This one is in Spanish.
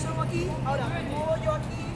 somos aquí, ahora, ¿cómo yo aquí.